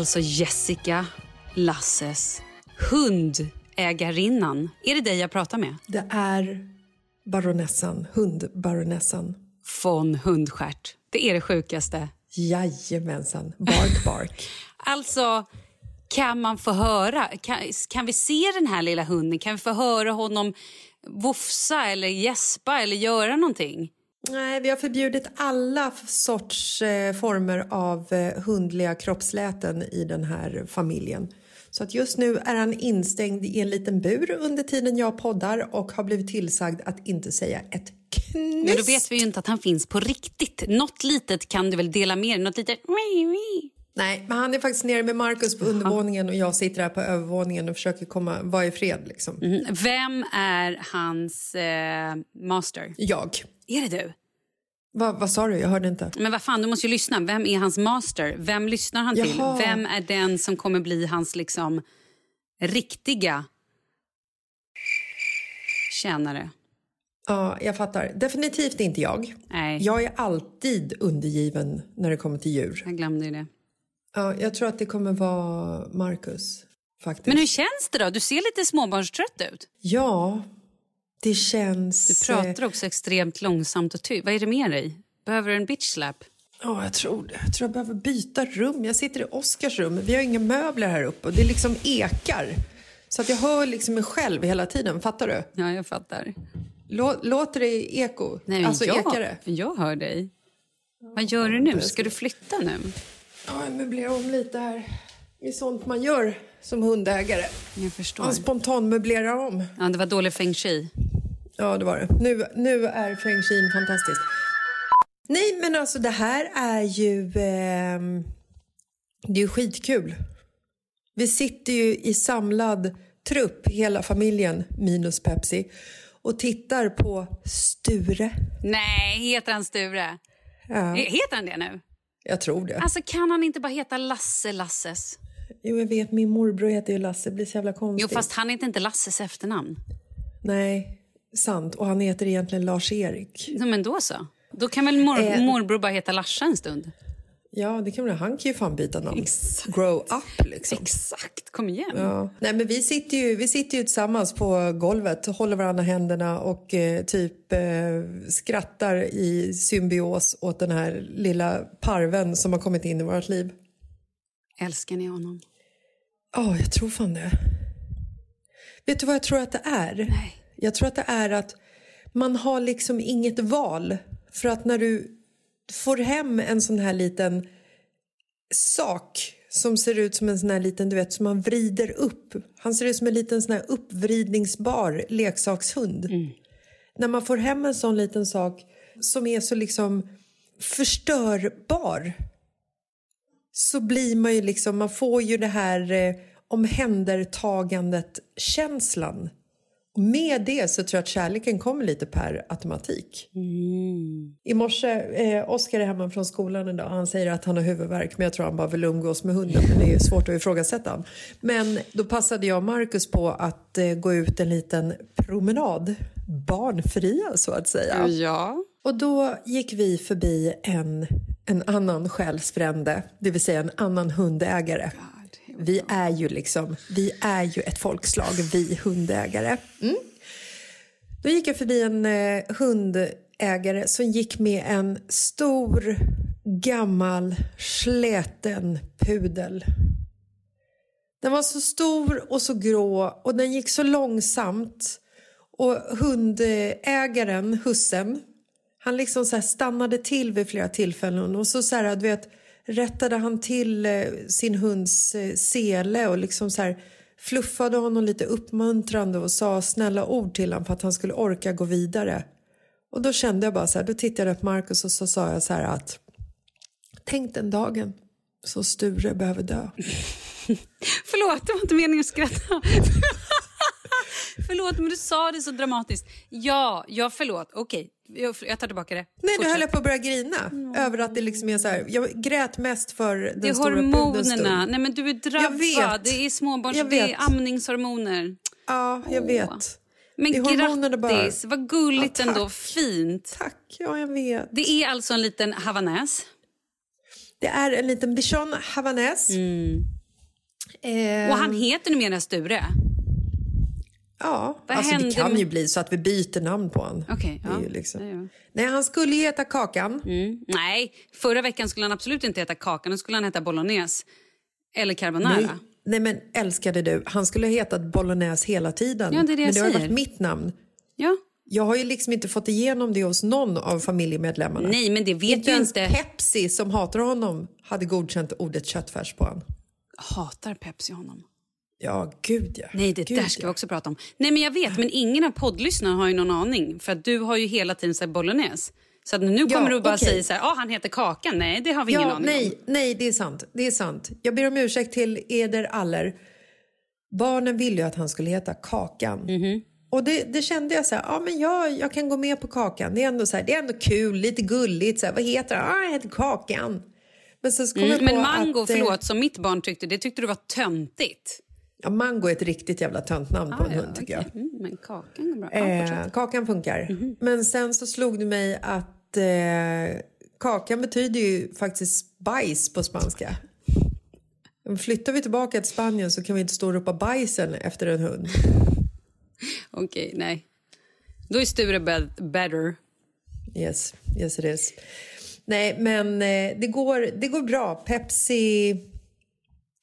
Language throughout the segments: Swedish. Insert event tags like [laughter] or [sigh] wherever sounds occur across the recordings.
Alltså Jessica, Lasses hundägarinnan. Är det dig jag pratar med? Det är baronessan, hundbaronessan. Von Hundstjärt. Det är det sjukaste. Jajamensan, bark bark. [laughs] Alltså, kan man få höra? Kan, kan vi se den här lilla hunden? Kan vi få höra honom vofsa eller gäspa eller göra någonting? Nej, vi har förbjudit alla sorts eh, former av eh, hundliga kroppsläten i den här familjen. Så att just nu är han instängd i en liten bur under tiden jag poddar och har blivit tillsagd att inte säga ett knyst. Men då vet vi ju inte att han finns på riktigt. Något litet kan du väl dela med dig? Något litet... Nej, men han är faktiskt nere med Markus på undervåningen och jag sitter här på övervåningen och försöker komma, vara i fred. Liksom. Mm. Vem är hans eh, master? Jag. Är det du? Va, vad sa du? Jag hörde inte. Men vad fan, du måste ju lyssna. Vem är hans master? Vem lyssnar han till? Jaha. Vem är den som kommer bli hans liksom riktiga tjänare? Ja, jag fattar. Definitivt inte jag. Nej, Jag är alltid undergiven när det kommer till djur. jag glömde ju det. Ja, jag tror att det kommer vara Marcus. Faktiskt. Men hur känns det då? Du ser lite småbarnstrött ut. Ja, det känns... Du pratar också extremt långsamt och tyst. Vad är det med dig? Behöver du en bitch slap? Ja, jag tror det. Jag tror jag behöver byta rum. Jag sitter i Oskars rum. Vi har inga möbler här uppe och det liksom ekar. Så att jag hör liksom mig själv hela tiden. Fattar du? Ja, jag fattar. Lå, låter det eko? Nej, alltså jag, ekar det? jag hör dig. Vad gör du nu? Ska du flytta nu? Ja, jag möblerar om lite här. Det är sånt man gör som hundägare. Jag förstår. Man spontan möblerar om. Ja, det var dålig feng shui. Ja, det var det. Nu, nu är feng shui fantastisk. Nej, men alltså det här är ju... Eh, det är ju skitkul. Vi sitter ju i samlad trupp, hela familjen minus Pepsi och tittar på Sture. Nej, heter han Sture? Ja, Heter han det nu? jag tror det. Alltså kan han inte bara heta Lasse Lasses? Jo, jag vet. Min morbror heter ju Lasse. Det blir så jävla Jo, konstigt. fast han heter inte Lasses efternamn. Nej, sant. Och han heter egentligen Lars-Erik. Ja, men då så. Då kan väl mor Eh. morbror bara heta Larsa en stund? Ja, det kan man, han kan ju fan byta namn. Grow up, liksom. Exakt, kom igen. Ja. Nej, men vi sitter, ju, vi sitter ju tillsammans på golvet, håller varandra händerna och eh, typ eh, skrattar i symbios åt den här lilla parven som har kommit in i vårt liv. Älskar ni honom? Ja, jag tror fan det. Vet du vad jag tror att det är? Nej. Jag tror att det är att man har liksom inget val. För att när du får hem en sån här liten sak som ser ut som en sån här liten, du vet, som man vrider upp. Han ser ut som en liten sån här uppvridningsbar leksakshund. När man får hem en sån liten sak som är så liksom förstörbar så blir man ju liksom, man får ju det här eh, omhändertagandet-känslan. Med det så tror jag att kärleken kommer lite per automatik. I morse, eh, Oskar är hemma från skolan idag han säger att han har huvudvärk men jag tror han bara vill umgås med hunden men det är svårt att ifrågasätta han. Men då passade jag och Marcus på att eh, gå ut en liten promenad, barnfria så att säga. Ja. Och då gick vi förbi en, en annan själsfrände, det vill säga en annan hundägare. Vi är ju liksom, vi är ju ett folkslag, vi hundägare. Mm. Då gick jag förbi en eh, hundägare som gick med en stor, gammal, släten pudel. Den var så stor och så grå och den gick så långsamt. Och hundägaren, hussen, han liksom så stannade till vid flera tillfällen och så, så här, du vet, rättade han till eh, sin hunds eh, sele och liksom så här fluffade honom lite uppmuntrande och sa snälla ord till honom för att han skulle orka gå vidare. Och då kände jag bara så här, då tittade jag på Markus och så sa jag så här att tänk den dagen så Sture behöver dö. [laughs] Förlåt, det var inte meningen att skratta. [laughs] [laughs] förlåt, men du sa det så dramatiskt. Ja, ja förlåt. Okej, jag, jag tar tillbaka det. Nej, Fortsätt. höll jag på att börja grina över att det liksom är så här. Jag grät mest för den Det stora hormonerna. Nej, men du är drabbad. Det är småbarns... Det är amningshormoner. Ja, jag Åh. vet. Men grattis! bara. Vad gulligt Ja, tack. ändå. Fint. Tack, ja jag vet. Det är alltså en liten havanäs. Det är en liten bichon havanäs. Eh, Och han heter numera Sture. Ja, Vad alltså det kan med- ju bli så att vi byter namn på honom. Är ja. liksom... Nej, han skulle ju heta Kakan. Mm. Nej, förra veckan skulle han absolut inte heta Kakan. Då skulle han heta Bolognese. Eller carbonara. Nej, nej, men älskade du, han skulle ha hetat Bolognese hela tiden. Ja, det är det men det har varit mitt namn. Ja. Jag har ju liksom inte fått igenom det hos någon av familjemedlemmarna. Nej, men det vet inte ens inte... Pepsi som hatar honom hade godkänt ordet köttfärs på honom. Hatar Pepsi honom. Ja, gud ja. Nej, det gud, där ska ja. vi också prata om. Nej, men jag vet, men ingen av poddlyssnarna har ju någon aning. För att du har ju hela tiden sagt bolognese. Så att nu Ja, kommer du bara okej. säga så här, ah, han heter Kakan. Nej, det har vi ingen Ja, aning nej, om. nej, det är sant. Det är sant. Jag ber om ursäkt till eder aller. Barnen ville ju att han skulle heta Kakan. Mhm. Och det, det kände jag så här, ja men jag, jag kan gå med på Kakan. Det är ändå så här, det är ändå kul, lite gulligt. Så här, vad heter han? Ah, jag heter Kakan. Men så kom jag Mm, på men Mango, att, eh, förlåt, som mitt barn tyckte, det tyckte du var töntigt. Ja, Mango är ett riktigt jävla tönt namn på en hund tycker jag. okej. Mm, men Kakan går bra. Ja. Eh, kakan funkar. Mhm. Men sen så slog det mig att eh, kakan betyder ju faktiskt bajs på spanska. Flyttar vi tillbaka till Spanien så kan vi inte stå och ropa bajsen efter en hund. [laughs] Okej, nej. Då är Sture be- better. Yes, yes it is. Nej, men eh, det, går, det går bra. Pepsi...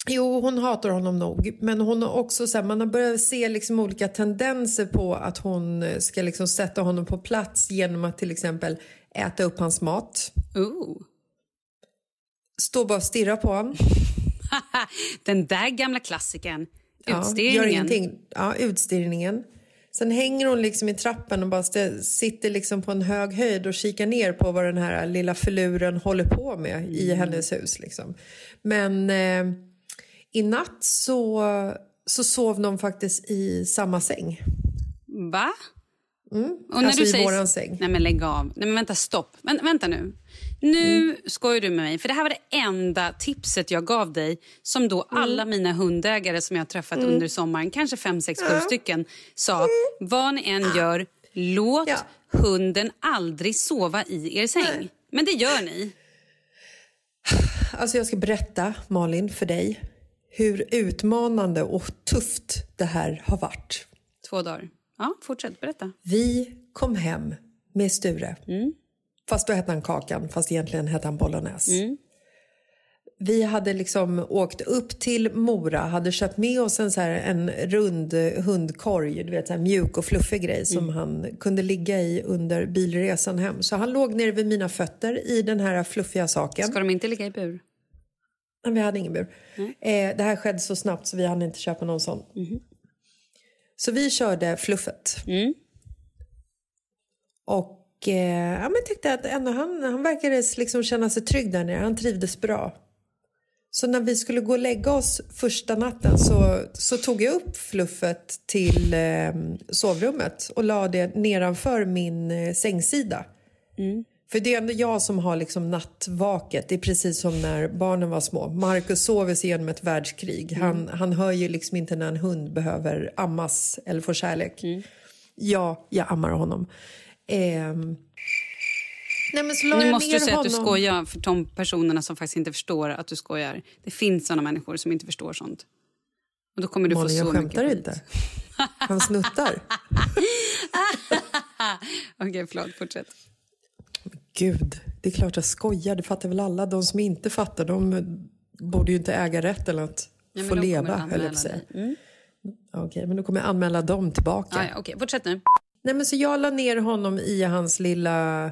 Jo, hon hatar honom nog. Men hon har också så här, man har börjat se liksom olika tendenser på att hon ska liksom sätta honom på plats genom att till exempel äta upp hans mat. Ooh. Stå bara och stirra på honom. [laughs] Den där gamla klassikern. Ja, Utstirringen. gör ingenting. Ja, utstirringen. Sen hänger hon liksom i trappen och bara sitter liksom på en hög höjd och kikar ner på vad den här lilla filuren håller på med i Mm. hennes hus. Liksom. Men eh, i natt så, så sov de faktiskt i samma säng. Va? Och Alltså i våran säng. Nej men lägg av. Nej men vänta, stopp. Vänta, vänta nu. Nu Mm. skojar du med mig. För det här var det enda tipset jag gav dig som då Mm. alla mina hundägare som jag har träffat under sommaren, kanske fem, sex, sju stycken, sa vad ni än gör, låt Ja. hunden aldrig sova i er säng. Men det gör ni. Alltså jag ska berätta, Malin, för dig hur utmanande och tufft det här har varit. Två dagar. Ja, fortsätt berätta. Vi kom hem med Sture. Fast då hette han Kakan, fast egentligen hette han Bolognese. Vi hade liksom åkt upp till Mora, hade köpt med oss en, så en rund hundkorg, du vet, så mjuk och fluffig grej som han kunde ligga i under bilresan hem. Så han låg nere vid mina fötter i den här fluffiga saken. Ska de inte ligga i bur? Men vi hade ingen bur. Eh, det här skedde så snabbt så vi hann inte köpa någon sån. Så vi körde fluffet. Och eh, ja, men tyckte att ändå han, han verkade liksom känna sig trygg där nere. Han trivdes bra. Så när vi skulle gå och lägga oss första natten så, så tog jag upp fluffet till eh, sovrummet och la det nedanför min eh, sängsida. För det är ändå jag som har liksom nattvaket. Det är precis som när barnen var små. Marcus sover sig igenom ett världskrig. Han, han hör ju liksom inte när en hund behöver ammas eller få kärlek. Ja, jag ammar honom. Ehm. Nej, men så la Nu måste du säga att du honom. skojar för de personerna som faktiskt inte förstår att du skojar. Det finns såna människor som inte förstår sånt. Och då kommer du Malin, få så jag skämtar mycket inte. Han snuttar. [laughs] Okej, förlåt. Fortsätt. Gud, det är klart jag skojar. Det fattar väl alla. De som inte fattar, de borde ju inte äga rätten att Ja, få leva, höll jag på att säga. Mm. Okej, men då kommer jag anmäla dem tillbaka. Okej, fortsätt nu. Nej, men så jag la ner honom i hans lilla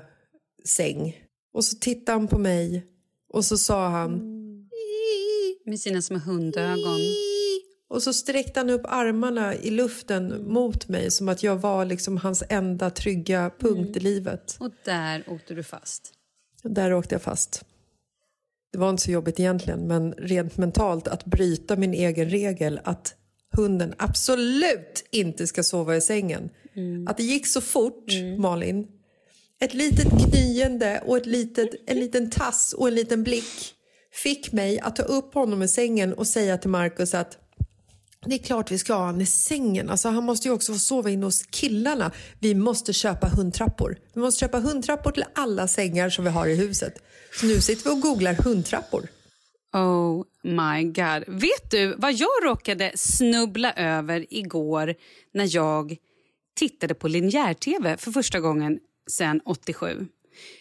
säng. Och så tittade han på mig och så sa han... Med sina små hundögon. Och så sträckte han upp armarna i luften mot mig som att jag var liksom hans enda trygga punkt i livet. Och där åkte du fast. Där åkte jag fast. Det var inte så jobbigt egentligen, men rent mentalt att bryta min egen regel att hunden absolut inte ska sova i sängen. Att det gick så fort, Malin. Ett litet gnyende och ett litet, en liten tass och en liten blick fick mig att ta upp honom i sängen och säga till Markus att det är klart vi ska ha honom i sängen. Alltså, han måste ju också få sova inne hos killarna. Vi måste köpa hundtrappor. Vi måste köpa hundtrappor till alla sängar som vi har i huset. Så nu sitter vi och googlar hundtrappor. Oh my god. Vet du vad jag råkade snubbla över igår när jag tittade på linjär-tv för första gången sedan 87?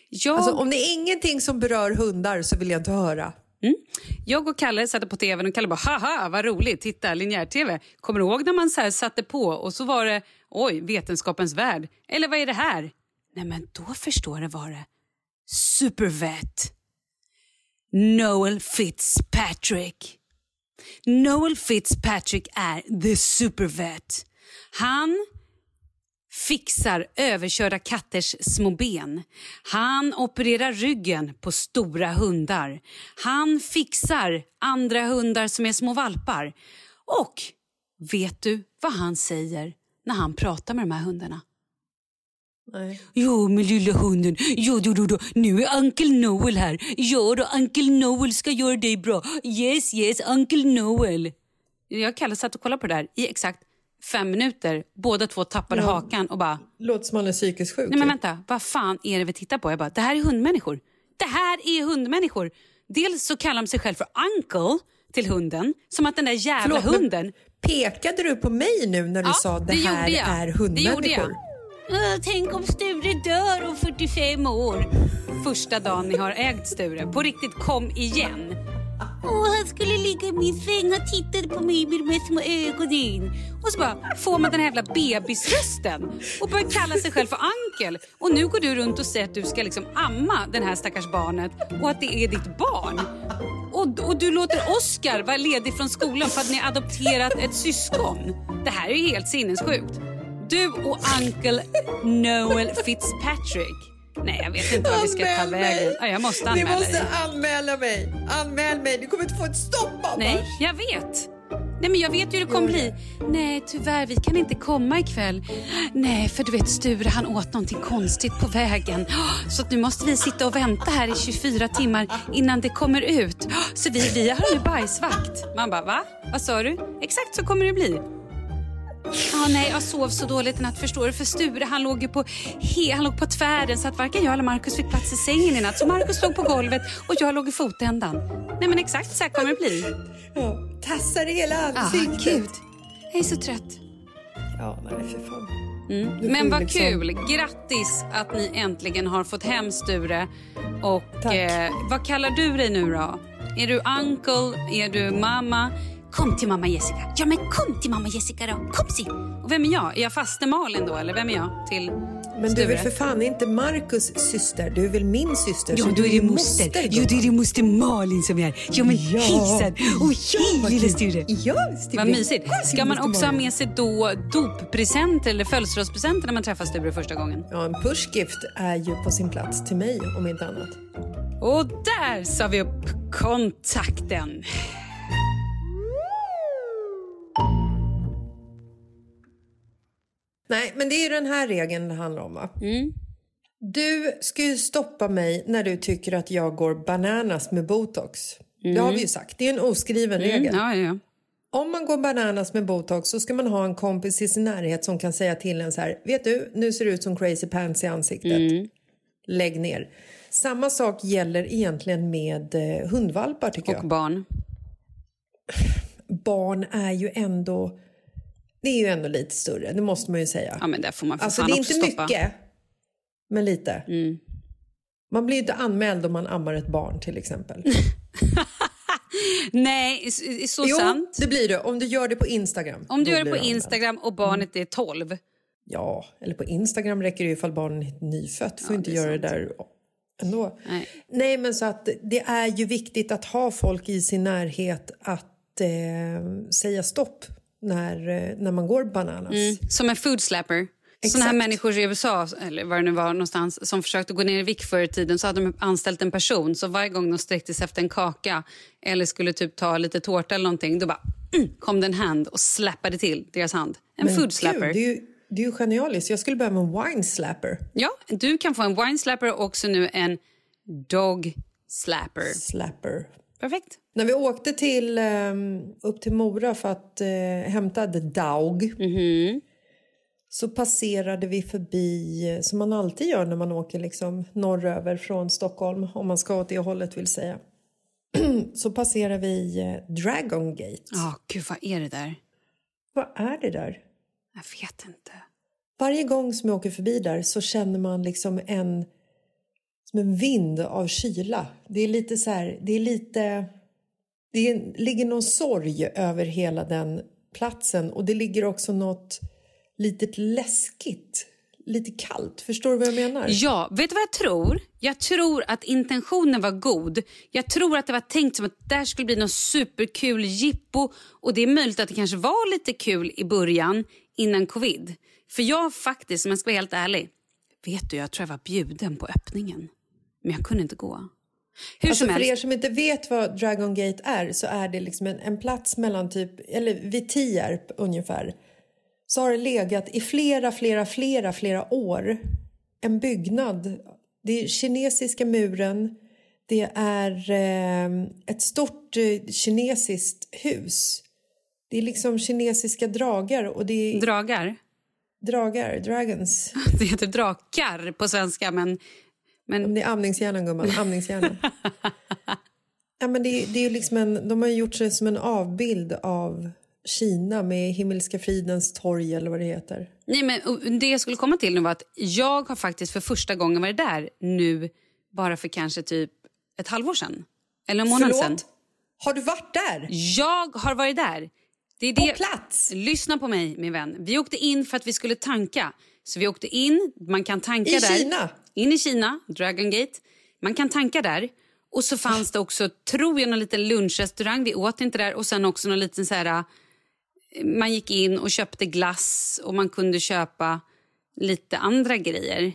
Jag, Alltså, om det är ingenting som berör hundar så vill jag inte höra. Mm. jag och Kalle satte på tvn och Kalle bara haha vad roligt, titta linjär-tv. Kommer du ihåg när man så här satte på och så var det oj vetenskapens värld eller vad är det här? Nej men då förstår jag vad det Supervet. Noel Fitzpatrick. Noel Fitzpatrick är the supervet. Han fixar överkörda katters små ben. Han opererar ryggen på stora hundar. Han fixar andra hundar som är små valpar. Och vet du vad han säger när han pratar med de här hundarna? Nej. Jo, min lilla hunden. Jo, då, då, då. Nu är Uncle Noel här. Ja, då, Uncle Noel ska göra dig bra. Yes, yes, Uncle Noel. Jag Kalle satt och kollade på det där i exakt fem minuter. Båda två tappade Ja. hakan och bara... Låter som han är psykiskt sjuk. Nej, men ju. vänta. Vad fan är det vi tittar på? Jag bara, det här är hundmänniskor. Det här är hundmänniskor. Dels så kallar de sig själv för Uncle till hunden. Som att den där jävla Förlåt, hunden... Pekade du på mig nu när du Ja, sa det, det här är Det gjorde jag. hundmänniskor? Tänk om Sture dör om 45 år. första dagen ni har ägt Sture. På riktigt, kom igen. Och han skulle ligga i min säng. Han tittade på mig med de här små ögonen. Och så bara får man den här jävla bebisrösten och börjar kalla sig själv för Ankel. Och nu går du runt och säger att du ska liksom amma den här stackars barnet och att det är ditt barn. Och, och du låter Oscar vara ledig från skolan för att ni har adopterat ett syskon. Det här är ju helt sinnessjukt. Du och Uncle Noel Fitzpatrick. Nej, jag vet inte vad vi ska ta vägen. mig. Ja, jag måste Ni anmäla måste dig. anmäla mig. Anmäl mig. Du kommer inte få ett stopp annars. Nej, jag vet. Nej, men jag vet ju hur det kommer bli. Nej, tyvärr, vi kan inte komma ikväll. Nej, för du vet Sture, han åt någonting konstigt på vägen. Så nu måste vi sitta och vänta här i 24 timmar innan det kommer ut. Så vi, vi har nu bajsvakt. Man bara, va? Vad sa du? Exakt så kommer det bli. Ja, nej, jag sov så dåligt i natt förstår du. För Sture han låg ju på, he, han låg på tvären så att varken jag eller Markus fick plats i sängen i natt. Så Markus låg på golvet och jag låg i fotändan. Nej men exakt så här kommer det bli. Ja, tassar i hela Ah, ansiktet. gud. Jag är så trött. Ja, nej för fan. Mm. Men vad liksom- kul! Grattis att ni äntligen har fått hem Sture. Och eh, vad kallar du dig nu då? Är du uncle? Är du mamma? Kom till mamma Jessica. Ja men kom till mamma Jessica då. Kom si. Och vem är jag? Är jag faste Malin då eller vem är jag till Men du är Sture? väl för fan inte Markus syster? Du är väl min syster? Ja, då du är det moster. gumman. Ja, då är det moster Malin som är här. Ja, men Ja. hejsan! Och hej, vad lilla. Sture! Ja, Sture. Vad mysigt. Ska man moster också ha med sig då doppresenter eller födelsedagspresenter när man träffar Sture första gången? Ja, en pushgift är ju på sin plats till mig om inte annat. Och där sa vi upp kontakten. Nej, men det är ju den här regeln det handlar om va? Mm. Du ska ju stoppa mig när du tycker att jag går bananas med botox. Det har vi ju sagt, det är en oskriven regel. Mm, ja, ja. Om man går bananas med botox så ska man ha en kompis i sin närhet som kan säga till en så här, vet du, nu ser du ut som crazy pants i ansiktet. Mm. Lägg ner. Samma sak gäller egentligen med eh, hundvalpar tycker Och jag. barn. Barn är ju ändå, det är ju ändå lite större, det måste man ju säga. Ja, men där får man för Alltså fan det är inte stoppa. mycket, men lite. Mm. Man blir ju inte anmäld om man ammar ett barn till exempel. [laughs] Nej, så jo, sant. det blir det. Om du gör det på Instagram. Om du gör det på. Instagram och barnet är 12. Ja, eller på Instagram räcker det ju ifall barnet är nyfött. Får Ja, inte det göra det sant. där ändå. Nej. Nej, men så att det är ju viktigt att ha folk i sin närhet att eh, säga stopp när, eh, när man går bananas. Mm. Som en food slapper. Såna här människor i USA, eller var det nu var någonstans, som försökte gå ner i vikt förr i tiden så hade de anställt en person så varje gång de sträckte sig efter en kaka eller skulle typ ta lite tårta eller någonting då bara mm, kom det en hand och slappade till deras hand. En Men food gud, slapper. det, är ju, det är ju genialiskt. Jag skulle med en wine slapper. Ja, du kan få en wine slapper och också nu en dog slapper. Slapper. Perfekt. När vi åkte till, eh, upp till Mora för att eh, hämta The Dog Mhm. så passerade vi förbi, eh, som man alltid gör när man åker liksom norröver från Stockholm, om man ska åt det hållet vill säga. [clears throat] så passerar vi eh, Dragon Gate. Ja, gud vad är det där? Vad är det där? Jag vet inte. Varje gång som jag åker förbi där så känner man liksom en som en vind av kyla. Det är lite så här, det är lite det ligger någon sorg över hela den platsen och det ligger också något litet läskigt, lite kallt. Förstår du vad jag menar? Ja, vet du vad jag tror? Jag tror att intentionen var god. Jag tror att det var tänkt som att det skulle bli något superkul jippo och det är möjligt att det kanske var lite kul i början innan covid. För jag faktiskt, om jag ska vara helt ärlig, vet du, jag tror jag var bjuden på öppningen. Men jag kunde inte gå. Hur Alltså för er som inte vet vad Dragon Gate är så är det liksom en, en plats mellan typ, eller vid Tierp ungefär. Så har det legat i flera, flera, flera, flera år en byggnad. Det är kinesiska muren. Det är eh, ett stort eh, kinesiskt hus. Det är liksom kinesiska dragar och det är Dragar. dragar, dragons. [laughs] Det heter drakar på svenska men, men Det är amningshjärnan gumman, amningshjärnan. [laughs] ja, men det, det är liksom en, de har gjort sig som en avbild av Kina med Himmelska fridens torg eller vad det heter. Nej, men det jag skulle komma till nu var att jag har faktiskt för första gången varit där nu bara för kanske typ ett halvår sedan. Eller en månad sedan. Förlåt? Har du varit där? Jag har varit där. Det är På det. plats? Lyssna på mig, min vän. Vi åkte in för att vi skulle tanka. Så vi åkte in, man kan tanka I där. Kina? In i Kina, Dragon Gate. Man kan tanka där. Och så fanns det också, tror jag, någon liten lunchrestaurang. Vi åt inte där. Och sen också någon liten så här... eh, Man gick in och köpte glass och man kunde köpa lite andra grejer.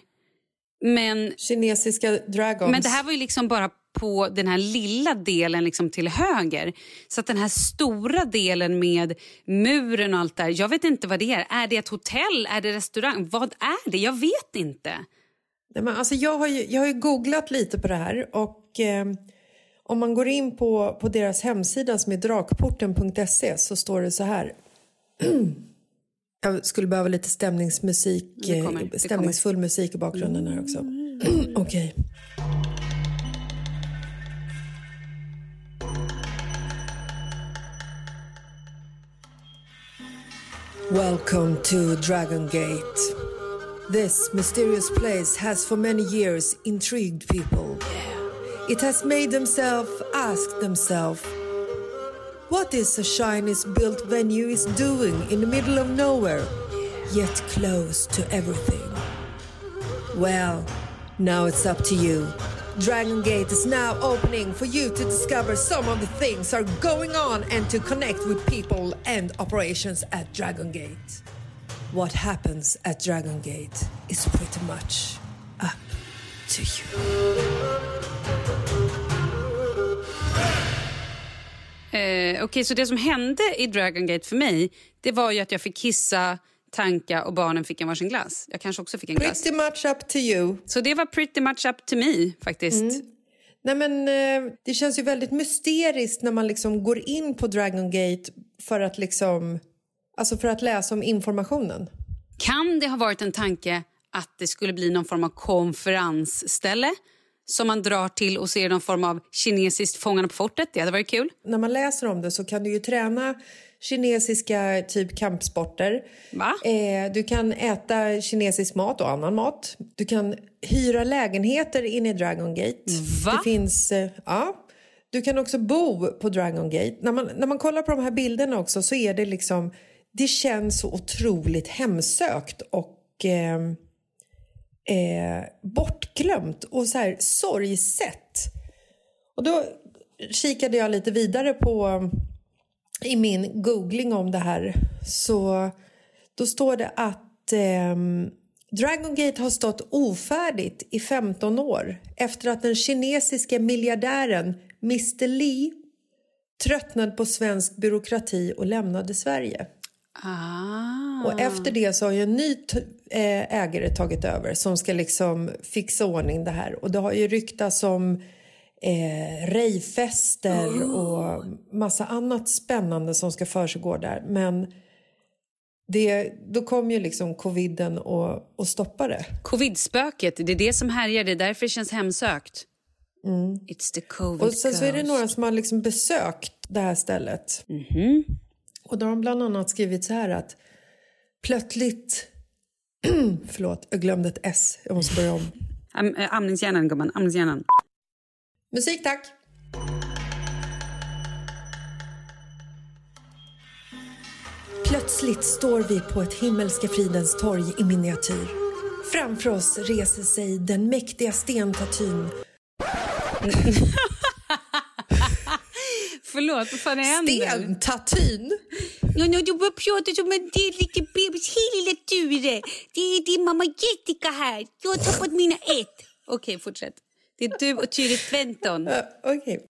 Men Kinesiska dragons. men det här var ju liksom bara på den här lilla delen liksom till höger. Så att den här stora delen med muren och allt där, jag vet inte vad det är. Är det ett hotell? Är det restaurang? Vad är det? Jag vet inte. Nej, men alltså jag, har ju, jag har ju googlat lite på det här och eh, om man går in på, på deras hemsida som är drakporten.se så står det så här. [clears throat] Jag skulle behöva lite stämningsmusik, Det kommer, eh, det stämningsfull musik i bakgrunden här också. [clears throat] Okej. Welcome to Dragon Gate. This mysterious place has for many years intrigued people. It has made themselves ask themselves, what is a Chinese built venue is doing in the middle of nowhere, yet close to everything? Well, now it's up to you. Dragon Gate is now opening for you to discover some of the things are going on and to connect with people and operations at Dragon Gate. What happens at Dragon Gate is pretty much up to you. Eh, Okej, så det som hände i Dragon Gate för mig, det var ju att jag fick kissa, tanka och barnen fick en varsin glass. Jag kanske också fick en glass. Pretty much up to you. Så det var pretty much up to me faktiskt. Nej, men, eh, det känns ju väldigt mysteriskt när man liksom går in på Dragon Gate för att, liksom, alltså för att läsa om informationen. Kan det ha varit en tanke att det skulle bli någon form av konferensställe som man drar till och ser någon form av kinesiskt Fångarna på fortet? Det hade varit kul. När man läser om det så kan du ju träna kinesiska typ kampsporter. Va? Eh, du kan äta kinesisk mat och annan mat. Du kan hyra lägenheter inne i Dragon Gate. Va? Det finns... Eh, ja. Du kan också bo på Dragon Gate. När man, när man kollar på de här bilderna också så är det liksom... Det känns så otroligt hemsökt och eh, eh, bortglömt och så här sorgset. Och då kikade jag lite vidare på i min googling om det här så då står det att eh, Dragon Gate har stått ofärdigt i 15 år efter att den kinesiska miljardären Mr Lee tröttnade på svensk byråkrati och lämnade Sverige. Ah. Och efter det så har ju en ny eh, ägare tagit över som ska liksom fixa ordning det här. Och det har ju ryktats om eh, rejfester och massa annat spännande som ska försiggå där. Men det, då kom ju liksom coviden och, och stoppade. Covid-spöket, det är det som härjar. Det är därför det känns hemsökt. It's the covid Och sen så är det några som har liksom besökt det här stället. Och då har de bland annat skrivit så här att plötsligt... [clears throat] Förlåt, jag glömde ett S. Jag måste börja om. Am, äh, amningshjärnan, gumman. Amningshjärnan. Musik tack! Plötsligt står vi på ett himmelska fridens torg i miniatyr. Framför oss reser sig den mäktiga stentatyn. [laughs] Förlåt, vad fan händer? Stentatyn? Ja, ja, du bara pratar som en del liten bebis hela turen. Det är din mamma Jessica här. Jag har tappat mina ett. Okej, fortsätt. Det är du och Tyri Tventon. Uh, Okej.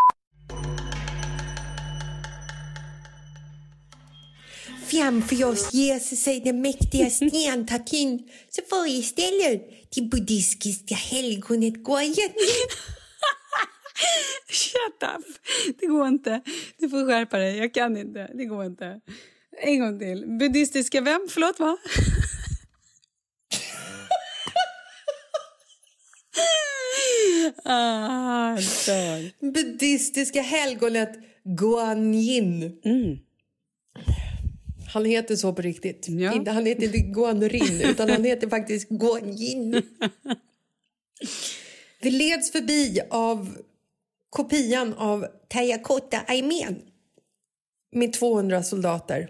Framför oss reser sig den mäktiga stentatyn som föreställer det buddhistiska helgonet Guayan. Shut up! Det går inte. Du får skärpa dig. Jag kan inte. Det går inte. En gång till. Buddhistiska vem? Förlåt, va? ah, dör. buddhistiska helgonet Guanyin. Han heter så på riktigt. Ja. Han heter inte Guanrin, [laughs] utan han heter faktiskt Guanyin. [laughs] Vi leds förbi av kopian av Terrakotta-armén med 200 soldater.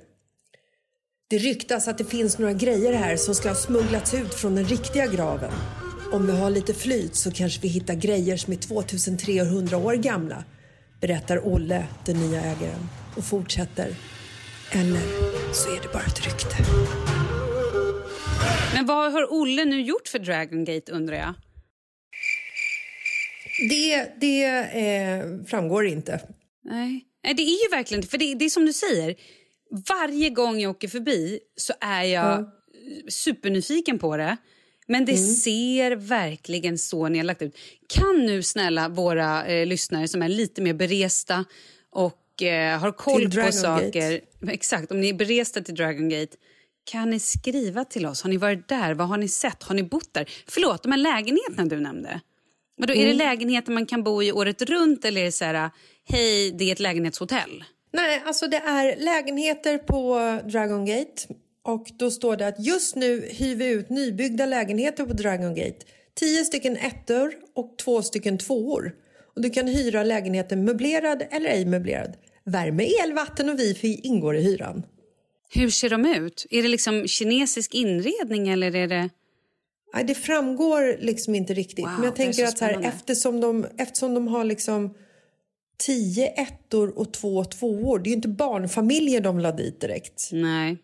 Det ryktas att det finns några grejer här som ska ha smugglats ut från den riktiga graven. Om vi har lite flyt så kanske vi hittar grejer som är 2300 år gamla, berättar Olle, den nya ägaren, och fortsätter. Eller så är det bara ett rykte. Men vad har Olle nu gjort för Dragon Gate undrar jag? Det, det eh, framgår inte. Nej. Nej, det är ju verkligen för det, det är som du säger. Varje gång jag åker förbi så är jag Mm. supernyfiken på det. Men det ser verkligen så nedlagt ut. Kan nu snälla våra eh, lyssnare som är lite mer beresta och eh, har koll på saker. Exakt, om ni är beresta till Dragon Gate. Kan ni skriva till oss? Har ni varit där? Vad har ni sett? Har ni bott där? Förlåt, de här lägenheterna du nämnde. Vadå, Är det lägenheter man kan bo i året runt eller är det så här, hej, det är ett lägenhetshotell? Nej, alltså det är lägenheter på Dragon Gate. Och då står det att just nu hyr vi ut nybyggda lägenheter på Dragon Gate. Tio stycken ettor och två stycken tvåor. Och du kan hyra lägenheten möblerad eller ej möblerad. Värme, el, vatten och wifi ingår i hyran. Hur ser de ut? Är det liksom kinesisk inredning eller är det... Nej, det framgår liksom inte riktigt. Wow, Men jag tänker så att så här, eftersom, de, eftersom de har liksom tio ettor och två tvåor. Det är ju inte barnfamiljer de la dit direkt. Nej.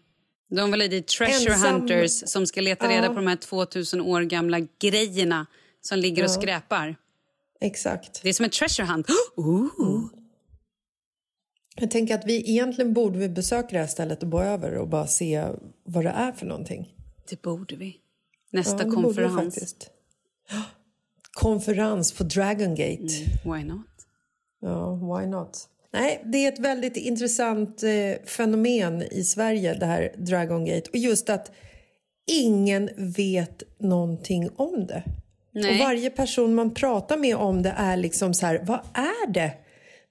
De var dit treasure Ensam- hunter som ska leta reda Ja. på de här 2000 år gamla grejerna som ligger och Ja. skräpar. Exakt. Det är som en treasure hunt. [gasps] Ooh. Jag tänker att vi egentligen borde vi besöka det här stället och bo över och bara se vad det är för någonting. Det borde vi. Nästa Ja, konferens. [gasps] Konferens på Dragon Gate. Why not? Ja, why not? Nej, det är ett väldigt intressant eh, fenomen i Sverige, det här Dragon Gate. Och just att ingen vet någonting om det. Nej. Och varje person man pratar med om det är liksom så här, vad är det?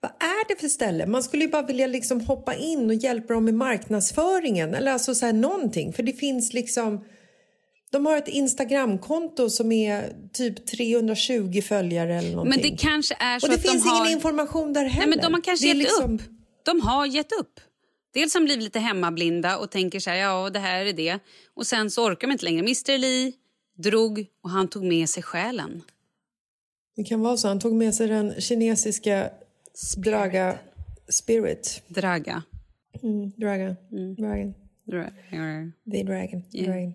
Vad är det för ställe? Man skulle ju bara vilja liksom hoppa in och hjälpa dem med marknadsföringen eller alltså så här någonting. För det finns liksom, de har ett Instagramkonto som är typ 320 följare eller någonting. Men det kanske är så och det finns de har... ingen information där heller. Nej, men de har kanske gett liksom- upp. De har gett upp. Dels har de blivit lite hemmablinda och tänker så här, ja det här är det. Och sen så orkar de inte längre. Mr Lee drog och han tog med sig själen. Det kan vara så. Han tog med sig den kinesiska Draga Spirit. Draga. Mm, Draga. Dragon. Dra- The Dragon. Dragon.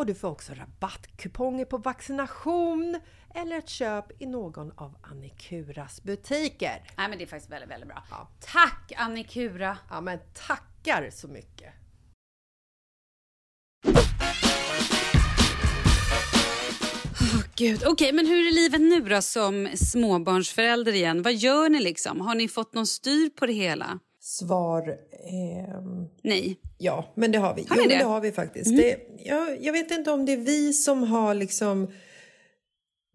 och du får också rabattkuponger på vaccination eller ett köp i någon av Annikuras butiker. Nej, men det är faktiskt väldigt, väldigt bra. Ja. Tack Annikura! Ja, men tackar så mycket! Åh, Gud. Okej, men hur är livet nu då som småbarnsförälder igen? Vad gör ni liksom? Har ni fått någon styr på det hela? Svar... ehm, Nej. Ja, men det har vi. Har jo, det? det har vi faktiskt. Det, jag, jag vet inte om det är vi som har liksom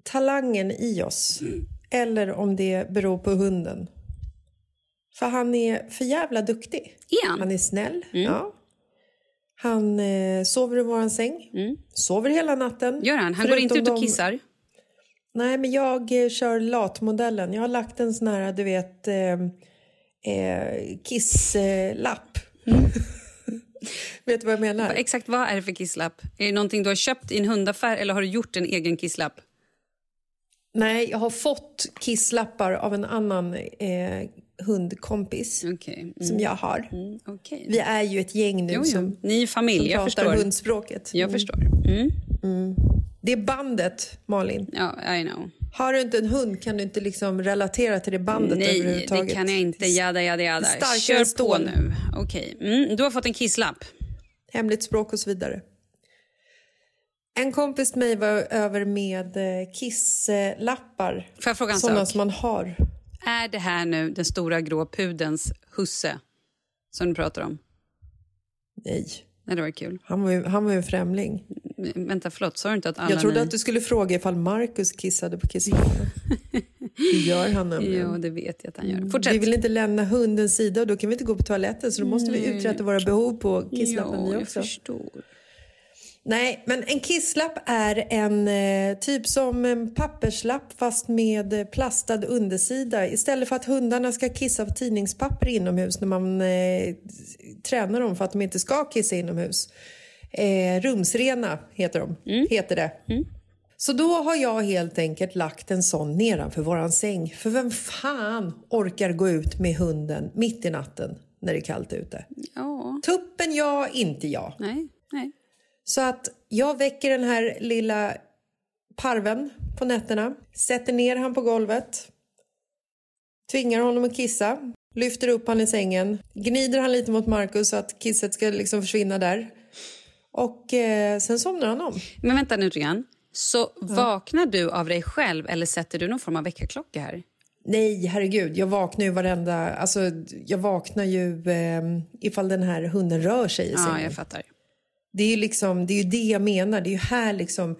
talangen i oss eller om det beror på hunden. För han är för jävla duktig. Är han? Är snäll. Ja. Han eh, sover i våran säng. Sover hela natten. Gör han? Han går inte ut och de- kissar? Nej, men jag eh, kör latmodellen. Jag har lagt en sån här, du vet, eh, eh, kisslapp. [laughs] vet du vad jag menar? Exakt vad är det för kisslapp? Är det någonting du har köpt i en hundaffär eller har du gjort en egen kisslapp? Nej, jag har fått kisslappar av en annan eh, hundkompis Okej. Mm. som jag har. Mm, okej. Vi är ju ett gäng nu Jo, jo. som, Ni är familj, som jag pratar förstår. hundspråket. Jag Mm. förstår. Mm. Det är bandet, Malin. Ja, I know. Har du inte en hund kan du inte liksom relatera till det bandet Nej, överhuvudtaget. det kan jag inte. Jada, jada, jada. Kör på nu. Okej. Mm, du har fått en kisslapp. Hemligt språk och så vidare. En kompis till mig var över med eh, kisslappar. Får jag fråga en Sådana sak? som man har. Är det här nu den stora grå pudens husse som du pratar om? Nej, Nej, det var kul. han var ju, han var ju en främling. Vänta, förlåt. Sa du inte att alla Jag trodde ni... att du skulle fråga ifall Marcus kissade på kisslapparna. det gör han nämligen. Jo, det vet jag att han gör. Fortsätt. Vi vill inte lämna hundens sida och då kan vi inte gå på toaletten så då måste vi uträtta våra behov på kisslappen ja, vi jag också. förstår. Nej, men en kisslapp är en eh, typ som en papperslapp fast med eh, plastad undersida. Istället för att hundarna ska kissa på tidningspapper inomhus när man eh, tränar dem för att de inte ska kissa inomhus. Eh, rumsrena heter de, heter det. Så då har jag helt enkelt lagt en sån nedanför våran säng. För vem fan orkar gå ut med hunden mitt i natten när det är kallt ute? Ja, Tuppen ja, inte jag. nej, nej. Så att jag väcker den här lilla parven på nätterna, sätter ner han på golvet, tvingar honom att kissa, lyfter upp han i sängen, gnider han lite mot Markus så att kisset ska liksom försvinna där. Och eh, sen somnar han om. Men vänta nu lite. Så vaknar du av dig själv eller sätter du någon form av väckarklocka här? Nej, herregud. Jag vaknar ju varenda... Alltså, jag vaknar ju eh, ifall den här hunden rör sig i Ja, sängen. jag fattar. Det är ju liksom, det är det jag menar. Det är ju här liksom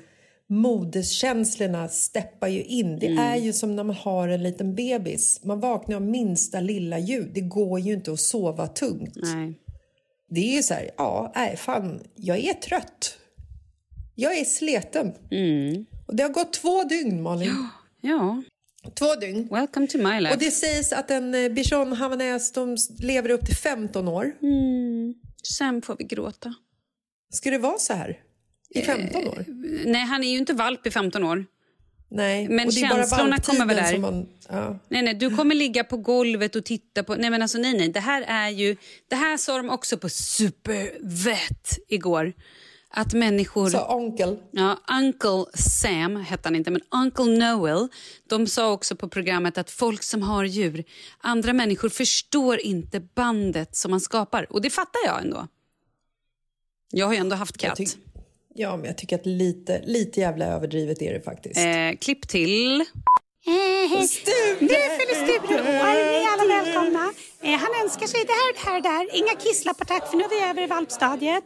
moderskänslorna steppar ju in. Det är ju som när man har en liten bebis. Man vaknar av minsta lilla ljud. Det går ju inte att sova tungt. Nej. Det är så här, ja, nej, fan, jag är trött. Jag är sleten. Och det har gått två dygn, Malin. Ja, Två dygn. welcome to my life. Och det sägs att en eh, bichon havanäs de lever upp till 15 år. Sen får vi gråta. Ska det vara så här? I 15 år? Nej, han är ju inte valp i 15 år. Nej. Men och det känslorna kommer väl där. Man, ja. Nej, nej, du kommer ligga på golvet och titta på... Nej, men alltså nej, nej. Det här är ju... Det här sa de också på Supervet igår. Att människor... Så onkel. Ja, Uncle Sam hette han inte, men Uncle Noel. De sa också på programmet att folk som har djur, andra människor förstår inte bandet som man skapar. Och det fattar jag ändå. Jag har ju ändå haft katt. Jag Ja, men jag tycker att lite, lite jävla överdrivet är det faktiskt. Eh, klipp till. Sture! Nu fyller Sture år. Ni är alla välkomna. Eh, han önskar sig det här, det här, det här. Inga kisslappar tack, för nu är vi över i valpstadiet.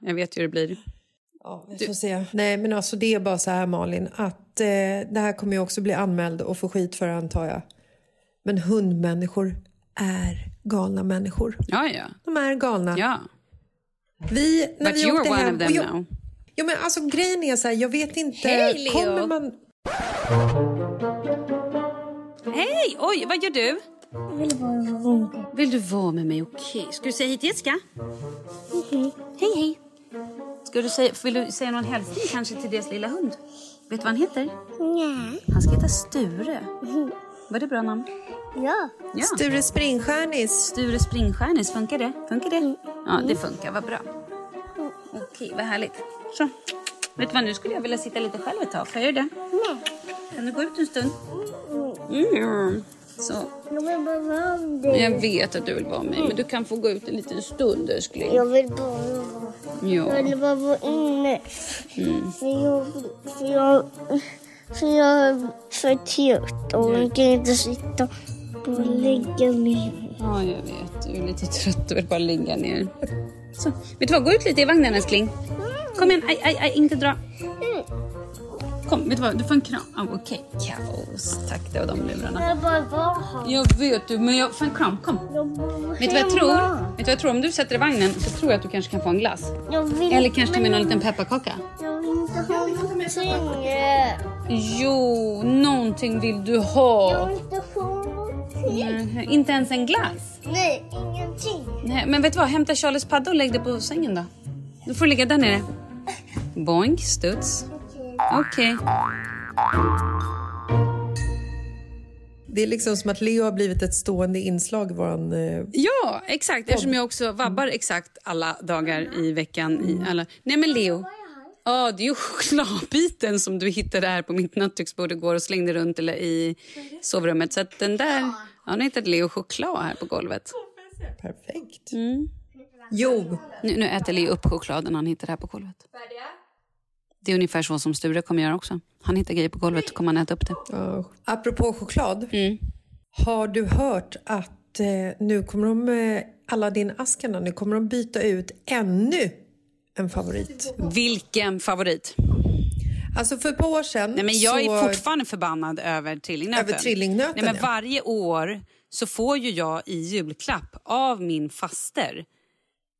Jag vet ju hur det blir. Ja, vi får se. Nej, men alltså det är bara så här Malin, att eh, det här kommer ju också bli anmäld och få skit för antar jag. Men hundmänniskor är galna människor. Ja, ja. De är galna. ja. Vi, när But vi you're åkte one hem, of them jag, now. Ja, men alltså grejen är så här, jag vet inte. Hej, Leo. Kommer man... Hej! Oj, vad gör du? Vill du vara med mig? Okej. Ska du säga hej till Jessica? Hej, hej. Ska du säga, vill du säga någon hälsning kanske till deras lilla hund? Vet du vad han heter? Nej. Han ska heta Sture. Var det bra namn? Ja. Ja. Sture Springstjärnis. Sture Springstjärnis, funkar det? Funkar det? Ja, det funkar. Vad bra. Okej, vad härligt. Så. Vet du vad, nu skulle jag vilja sitta lite själv ett tag. Får jag göra det? Nej. Kan du gå ut en stund? Mm. Så. Jag vill bara vara med dig. Jag vet att du vill vara med, men du kan få gå ut en liten stund, älskling. Jag vill bara vara... Ja. Jag vill bara vara inne. För jag... För jag... För jag är för trött och jag kan inte sitta och lägga mig. ja, jag vet. Du är lite trött och vill bara ligga ner. Så. Vet du vad, gå ut lite i vagnen, älskling. Kom igen, aj, aj, aj, inte dra. Kom, vet du vad, du får en kram. Oh, Okej, kaos. Tack, det var de lurarna. Jag bara vara här. Jag vet du, men jag får en kram. Kom. Vet du vad jag tror? Vet du vad jag tror? Om du sätter i vagnen så tror jag att du kanske kan få en glass. Jag vill, Eller kanske till och med någon liten pepparkaka. Jag vill inte ha någonting. Jo, någonting vill du ha. Jag vill inte ha någonting. Mhm, Inte ens en glass? Nej, ingenting. Nej, men vet du vad? Hämta Charlies padda och lägg det på sängen då. Då får du ligga där nere. Boink, studs. Okej. Det är liksom som att Leo har blivit ett stående inslag i våran... Eh, Ja, exakt. Eftersom jag också vabbar exakt alla dagar i veckan. I alla... Nej, men Leo. Ja, det är ju chokladbiten som du hittade här på mitt nattduksbord igår och slängde runt eller i sovrummet. Så att den där... Ja, nu hittade Leo choklad här på golvet. perfekt. Mm. Jo, Nu, nu äter Leo upp chokladen han hittade här på golvet. Det är ungefär så som Sture kommer göra också. Han hittar grejer på golvet så kommer han äta upp det. ja. apropå choklad. Mm. Har du hört att eh, nu kommer de, eh, Aladdin-askarna, nu kommer de byta ut ännu en favorit. Vilken favorit? Alltså för ett par år sedan Nej, men jag så... är fortfarande förbannad över trillingnöten. Över trillingnöten, Nej, men ja. Varje år så får ju jag i julklapp av min faster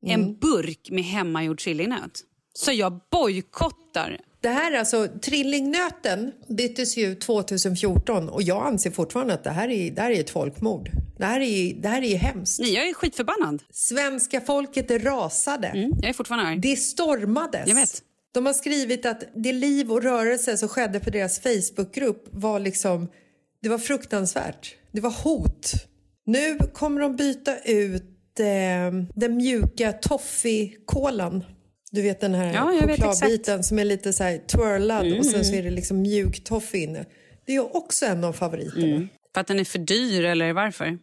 Mm. en burk med hemmagjord trillingnöt. Så jag bojkottar. Det här alltså, trillingnöten byttes ju 2014 och jag anser fortfarande att det här är, det här är ett folkmord. Det här är, det här är hemskt. Nej, jag är skitförbannad. Svenska folket rasade. Mm, jag är fortfarande arg. Det stormades. Jag vet. De har skrivit att det liv och rörelse som skedde på deras Facebookgrupp var liksom... Det var fruktansvärt. Det var hot. Nu kommer de byta ut eh, den mjuka toffee-kolan. Du vet den här Ja, chokladbiten som är lite så här twirlad och sen så är det liksom mjuk toffee inne. Det är också en av favoriterna. För att den är för dyr eller varför?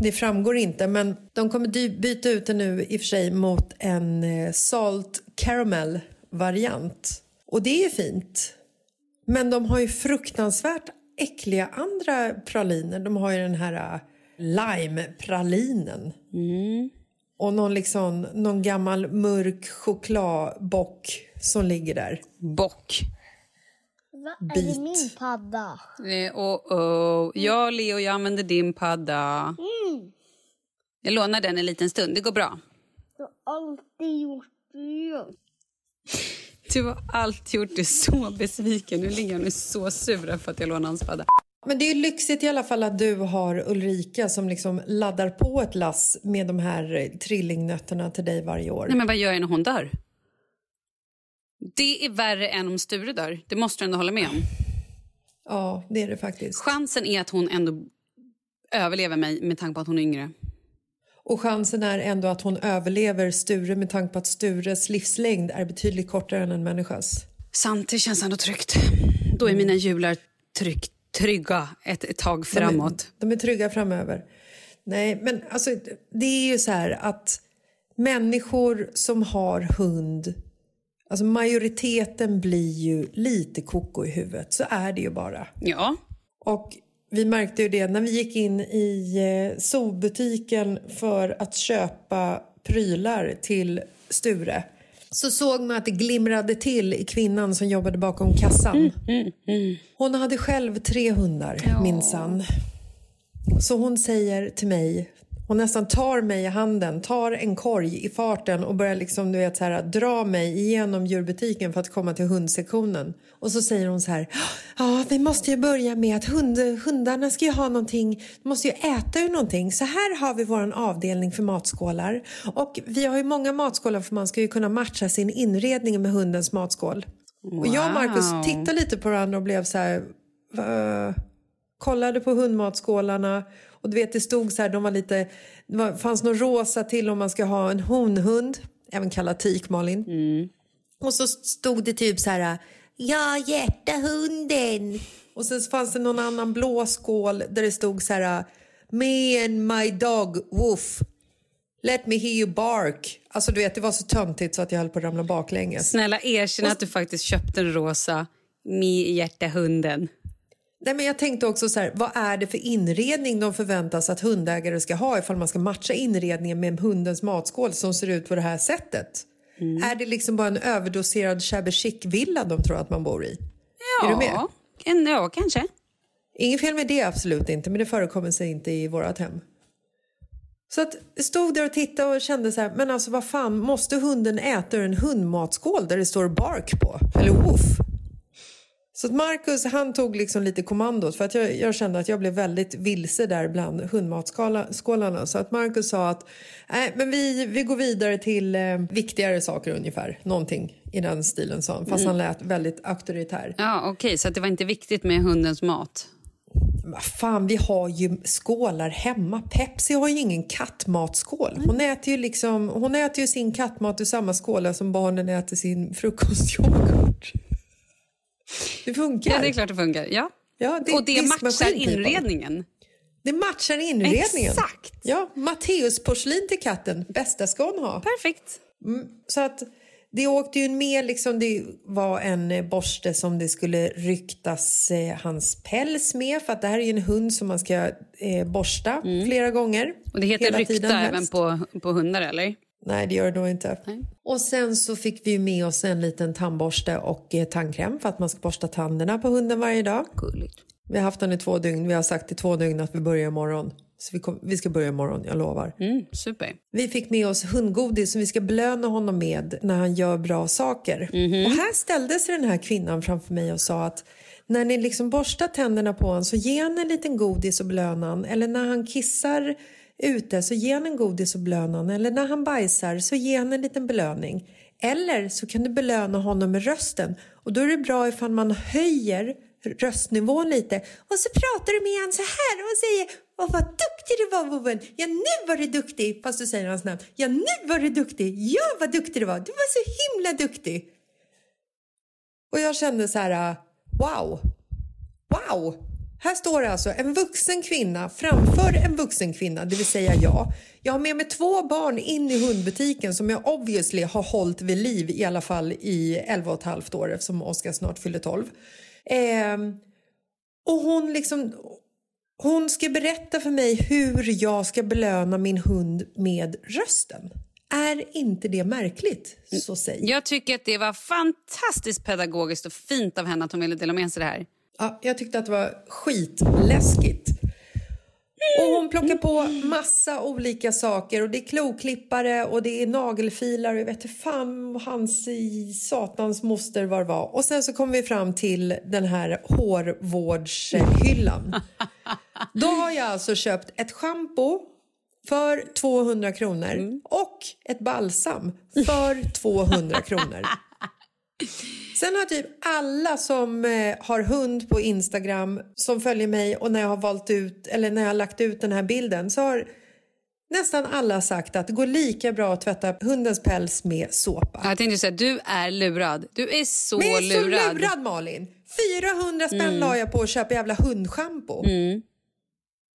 Det framgår inte, men de kommer byta ut den nu i och för sig mot en eh, salt caramel variant. Och det är fint. Men de har ju fruktansvärt äckliga andra praliner. De har ju den här äh, lime-pralinen. Och någon, liksom, någon gammal mörk chokladbock som ligger där. Bock. Vad är det min padda? Eh, oh, oh. Ja, Leo, jag använder din padda. Jag lånar den en liten stund. Det går bra. Du har alltid gjort det. Du har alltid gjort dig så besviken. Nu ligger han så sur för att jag lånar hans padda. Men det är ju lyxigt i alla fall att du har Ulrika som liksom laddar på ett lass med de här eh, trillingnötterna till dig varje år. Nej, men vad gör jag när hon dör? Det är värre än om Sture dör. Det måste du ändå hålla med om. Ja, det är det faktiskt. Chansen är att hon ändå överlever mig med tanke på att hon är yngre. Och chansen är ändå att hon överlever Sture med tanke på att Stures livslängd är betydligt kortare än en människas. Sant, det känns ändå tryggt. Då är mina jular trygg, trygga ett, ett tag framåt. De är, de är trygga framöver. Nej, men alltså, det är ju så här att människor som har hund... Alltså majoriteten blir ju lite koko i huvudet. Så är det ju bara. Ja. Och vi märkte ju det när vi gick in i eh, zoobutiken för att köpa prylar till Sture. Så såg man att det glimrade till i kvinnan som jobbade bakom kassan. Hon hade själv tre hundar, minsann. Så hon säger till mig, hon nästan tar mig i handen, tar en korg i farten och börjar liksom, du vet, så här, dra mig igenom djurbutiken för att komma till hundsektionen. Och så säger hon så här, ja vi måste ju börja med att hund, hundarna ska ju ha någonting, de måste ju äta ur någonting. Så här har vi vår avdelning för matskålar. Och vi har ju många matskålar för man ska ju kunna matcha sin inredning med hundens matskål. Och jag och Markus Wow. tittade lite på varandra och blev så här, "Va?" kollade på hundmatskålarna och du vet det stod så här, de var lite, det var, fanns något rosa till om man ska ha en honhund, även kallad tik Malin. Och så stod det typ så här, ja hjärtahunden. Och sen fanns det någon annan blå skål där det stod så här, me and my dog woof. Let me hear you bark. Alltså du vet det var så töntigt så att jag höll på att ramla baklänges. Snälla erkänn att du faktiskt köpte en rosa med hjärtahunden. Nej, men jag tänkte också så här, vad är det för inredning de förväntas att hundägare ska ha ifall man ska matcha inredningen med hundens matskål som ser ut på det här sättet? Är det liksom bara en överdoserad shabby chic-villa de tror att man bor i? Ja, Är du med? En, ja kanske. Inget fel med det, absolut inte, men det förekommer sig inte i vårat hem. Så att jag stod där och tittade och kände så här, men alltså vad fan, måste hunden äta ur en hundmatskål där det står bark på? Eller woof? Så att Marcus han tog liksom lite kommandot för att jag, jag kände att jag blev väldigt vilse där bland hundmatskålarna. Så att Marcus sa att nej, men vi, vi går vidare till eh, viktigare saker ungefär. Någonting i den stilen sa han, fast han lät väldigt auktoritär. Ja, okej, så att det var inte viktigt med hundens mat. Fan, vi har ju skålar hemma. Pepsi har ju ingen kattmatskål. Hon äter ju, liksom, hon äter ju sin kattmat ur samma skåla som barnen äter sin frukostyoghurt. Det funkar. Ja, det är klart det funkar. Ja. Ja, det- och det matchar inredningen. Det matchar inredningen. Exakt. Ja, Matteus porslin till katten. Bästa ska hon ha. Perfekt. Så att det åkte ju med, liksom, det var en borste som det skulle ryktas eh, hans päls med för att det här är ju en hund som man ska eh, borsta flera gånger. Mm. Och det heter rykta även på, på hundar, eller? Nej, det gör det nog inte. Och sen så fick vi med oss en liten tandborste och eh, tandkräm för att man ska borsta tänderna på hunden varje dag. Gulligt. Vi har haft den i två dygn. Vi har sagt i två dygn att vi börjar imorgon. Så vi, kom, vi ska börja imorgon, jag lovar. Mm, super. Vi fick med oss hundgodis som vi ska belöna honom med när han gör bra saker. Och här ställde sig den här kvinnan framför mig och sa att när ni liksom borstar tänderna på honom så ge han en liten godis och belöna han. Eller när han kissar ute så ge han en godis och belöna honom. Eller när han bajsar så ge han en liten belöning. Eller så kan du belöna honom med rösten. Och då är det bra ifall man höjer röstnivån lite och så pratar du med honom så här och säger Åh vad duktig du var vovven! Ja nu var du duktig! Fast du säger hans namn. Ja nu var du duktig! Ja vad duktig du var! Du var så himla duktig! Och jag kände så här, wow! Wow! Här står det alltså en vuxen kvinna framför en vuxen kvinna, det vill säga jag. Jag har med mig två barn in i hundbutiken som jag obviously har hållit vid liv i alla fall i 11 och ett halvt år eftersom Oskar snart fyller 12. Eh, och hon liksom... Hon ska berätta för mig hur jag ska belöna min hund med rösten. Är inte det märkligt? Så säg. Jag tycker att det var fantastiskt pedagogiskt och fint av henne att hon ville dela med sig det här. Ja, jag tyckte att det var skitläskigt. Och hon plockar på massa olika saker och det är kloklippare och det är nagelfilar och jag vet inte fan hans i satans moster var var. Och sen så kommer vi fram till den här hårvårdshyllan. Då har jag alltså köpt ett schampo för 200 kronor och ett balsam för 200 kronor. Sen har typ alla som eh, har hund på Instagram som följer mig och när jag har valt ut eller när jag har lagt ut den här bilden så har nästan alla sagt att det går lika bra att tvätta hundens päls med såpa. Jag tänkte säga, du är lurad. Du är så Men jag är lurad. så lurad Malin! 400 spänn Mm. la jag på att köpa jävla hundschampo.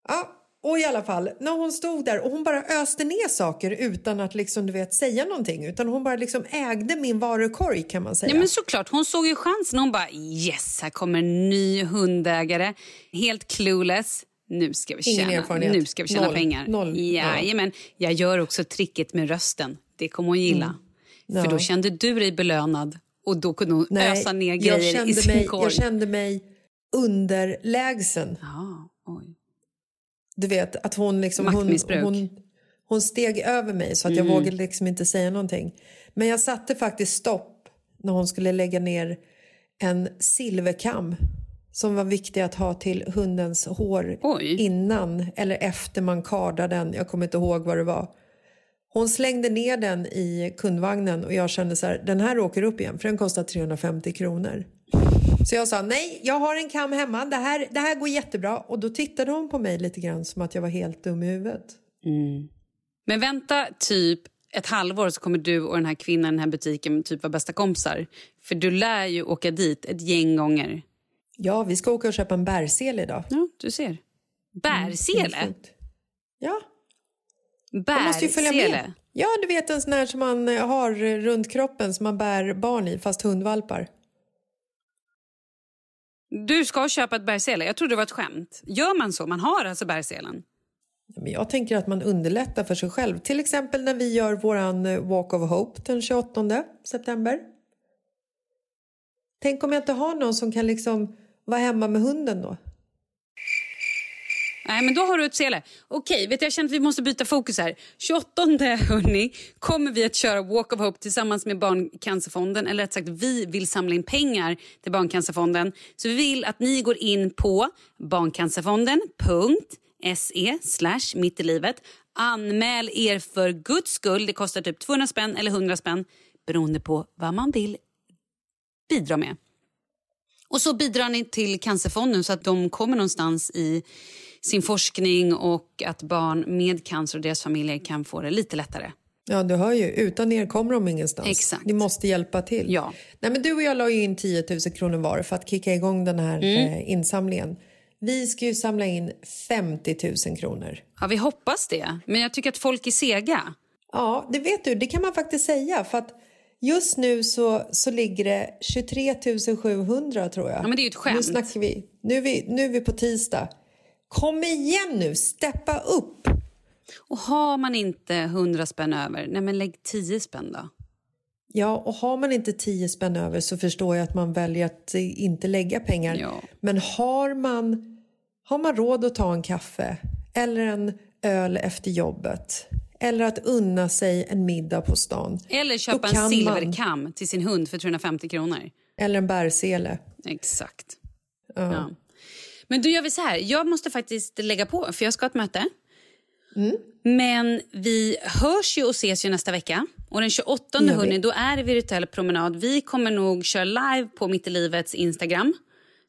Ja, och i alla fall, när hon stod där och hon bara öste ner saker utan att liksom, du vet, säga någonting. Utan hon bara liksom ägde min varukorg kan man säga. Ja, men såklart, hon såg ju chansen. Hon bara yes, här kommer en ny hundägare. Helt clueless. Nu ska vi tjäna, nu ska vi tjäna Noll. pengar. Noll. Ja. Jajamän. Jag gör också tricket med rösten. Det kommer hon gilla. Ja. För då kände du dig belönad och då kunde hon ösa ner grejer i sin mig, korg. Jag kände mig underlägsen. Ja, oj. Du vet, att hon liksom... Hon, Maktmissbruk. hon, hon steg över mig så att jag Mm. vågade liksom inte säga någonting. Men jag satte faktiskt stopp när hon skulle lägga ner en silverkam som var viktig att ha till hundens hår innan eller efter man kardade den. Jag kommer inte ihåg vad det var. Hon slängde ner den i kundvagnen och jag kände så här, den här åker upp igen för den kostar 350 kronor. Så jag sa nej, jag har en kam hemma, det här, det här går jättebra. Och då tittade hon på mig lite grann som att jag var helt dum i huvudet. Men vänta typ ett halvår så kommer du och den här kvinnan i den här butiken typ vara bästa kompisar. För du lär ju åka dit ett gäng gånger. Ja, vi ska åka och köpa en bärsel idag. Ja, du ser. Bärsele? Ja. Måste ju följa med. Bärsele? Ja, du vet en sån här som man har runt kroppen som man bär barn i, fast hundvalpar. Du ska köpa ett bärsele. Jag trodde det var ett skämt. Gör man så? Man har alltså bärselen? Men jag tänker att man underlättar för sig själv. Till exempel när vi gör vår eh, Walk of Hope den 28 september. Tänk om jag inte har någon som kan liksom vara hemma med hunden då. Nej, men då har du ett sele. Okej, vet du, jag känner att vi måste byta fokus här. 28 hörni, kommer vi att köra Walk of Hope tillsammans med Barncancerfonden. Eller rätt sagt, vi vill samla in pengar till Barncancerfonden. Så vi vill att ni går in på barncancerfonden.se slash mitt i livet. Anmäl er för guds skull. Det kostar typ 200 spänn eller 100 spänn beroende på vad man vill bidra med. Och så bidrar ni till Cancerfonden så att de kommer någonstans i sin forskning och att barn med cancer och deras familjer kan få det lite lättare. Ja, du hör ju. Utan er kommer de ingenstans. Exakt. Ni måste hjälpa till. Ja. Nej, men du och jag la in 10 000 kronor var för att kicka igång den här Mm. eh, insamlingen. Vi ska ju samla in 50 000 kronor. Ja, vi hoppas det. Men jag tycker att folk är sega. Ja, det vet du. Det kan man faktiskt säga. För att just nu så, så ligger det 23 700 tror jag. Ja, men det är ju ett skämt. Nu snackar vi. Nu är vi, nu är vi på tisdag. Kom igen nu, steppa upp! Och har man inte 100 spänn över, nej men lägg 10 spänn då. Ja, och har man inte 10 spänn över så förstår jag att man väljer att eh, inte lägga pengar. Ja. Men har man, har man råd att ta en kaffe eller en öl efter jobbet eller att unna sig en middag på stan. Eller köpa en kan man- silverkam till sin hund för 350 kronor. Eller en bärsele. Exakt. Ja. Ja. Men då gör vi så här. Jag måste faktiskt lägga på, för jag ska ha ett möte. Men vi hörs ju och ses ju nästa vecka. Och den 28 Det gör vi. hörni, då är det virtuell promenad. Vi kommer nog köra live på Mitt i livets Instagram.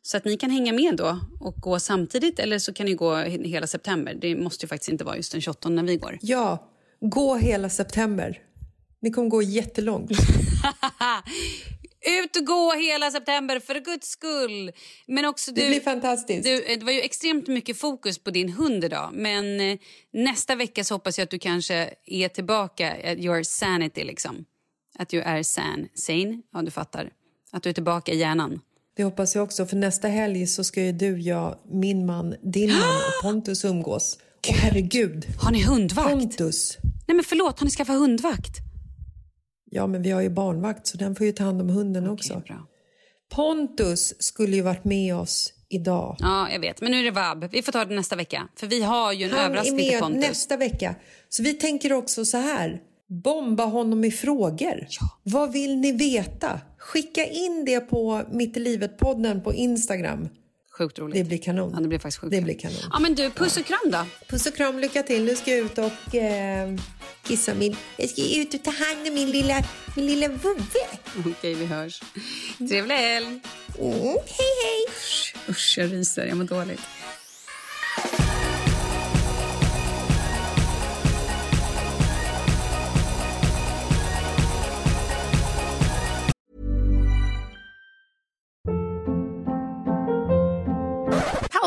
Så att ni kan hänga med då och gå samtidigt. Eller så kan ni gå he- hela september. Det måste ju faktiskt inte vara just den 28 när vi går. Ja, gå hela september. Ni kommer gå jättelångt. [laughs] Ut och gå hela september för guds skull. Men också du, Det blir fantastiskt. Du, eh, det var ju extremt mycket fokus på din hund idag. Men eh, nästa vecka så hoppas jag att du kanske är tillbaka at your sanity liksom. Att du är san, sane, ja du fattar. Att du är tillbaka i hjärnan. Det hoppas jag också, för nästa helg så ska ju du, jag, min man, din man och [gasps] Pontus umgås. Och herregud, Har ni hundvakt? Pontus! Nej men förlåt, har ni skaffat hundvakt? Ja, men vi har ju barnvakt så den får ju ta hand om hunden också. bra. Pontus skulle ju varit med oss idag. Ja, jag vet. Men nu är det vab. Vi får ta det nästa vecka. För vi har ju en Han är överraskning till med Pontus. nästa vecka. Så vi tänker också så här. Bomba honom i frågor. Vad vill ni veta? Skicka in det på Mitt i livet-podden på Instagram. Sjukt roligt. Det blir kanon. Ja, det blir faktiskt sjukt Det blir kanon. Ja, men du, puss och kram då. Puss och kram, lycka till. Nu ska jag ut och eh, kissa min... Jag ska ut och ta hand om min lilla, min lilla vovve. Okej, vi hörs. Trevlig helg. Mm, hej, hej! Usch, jag ryser. Jag mår dåligt.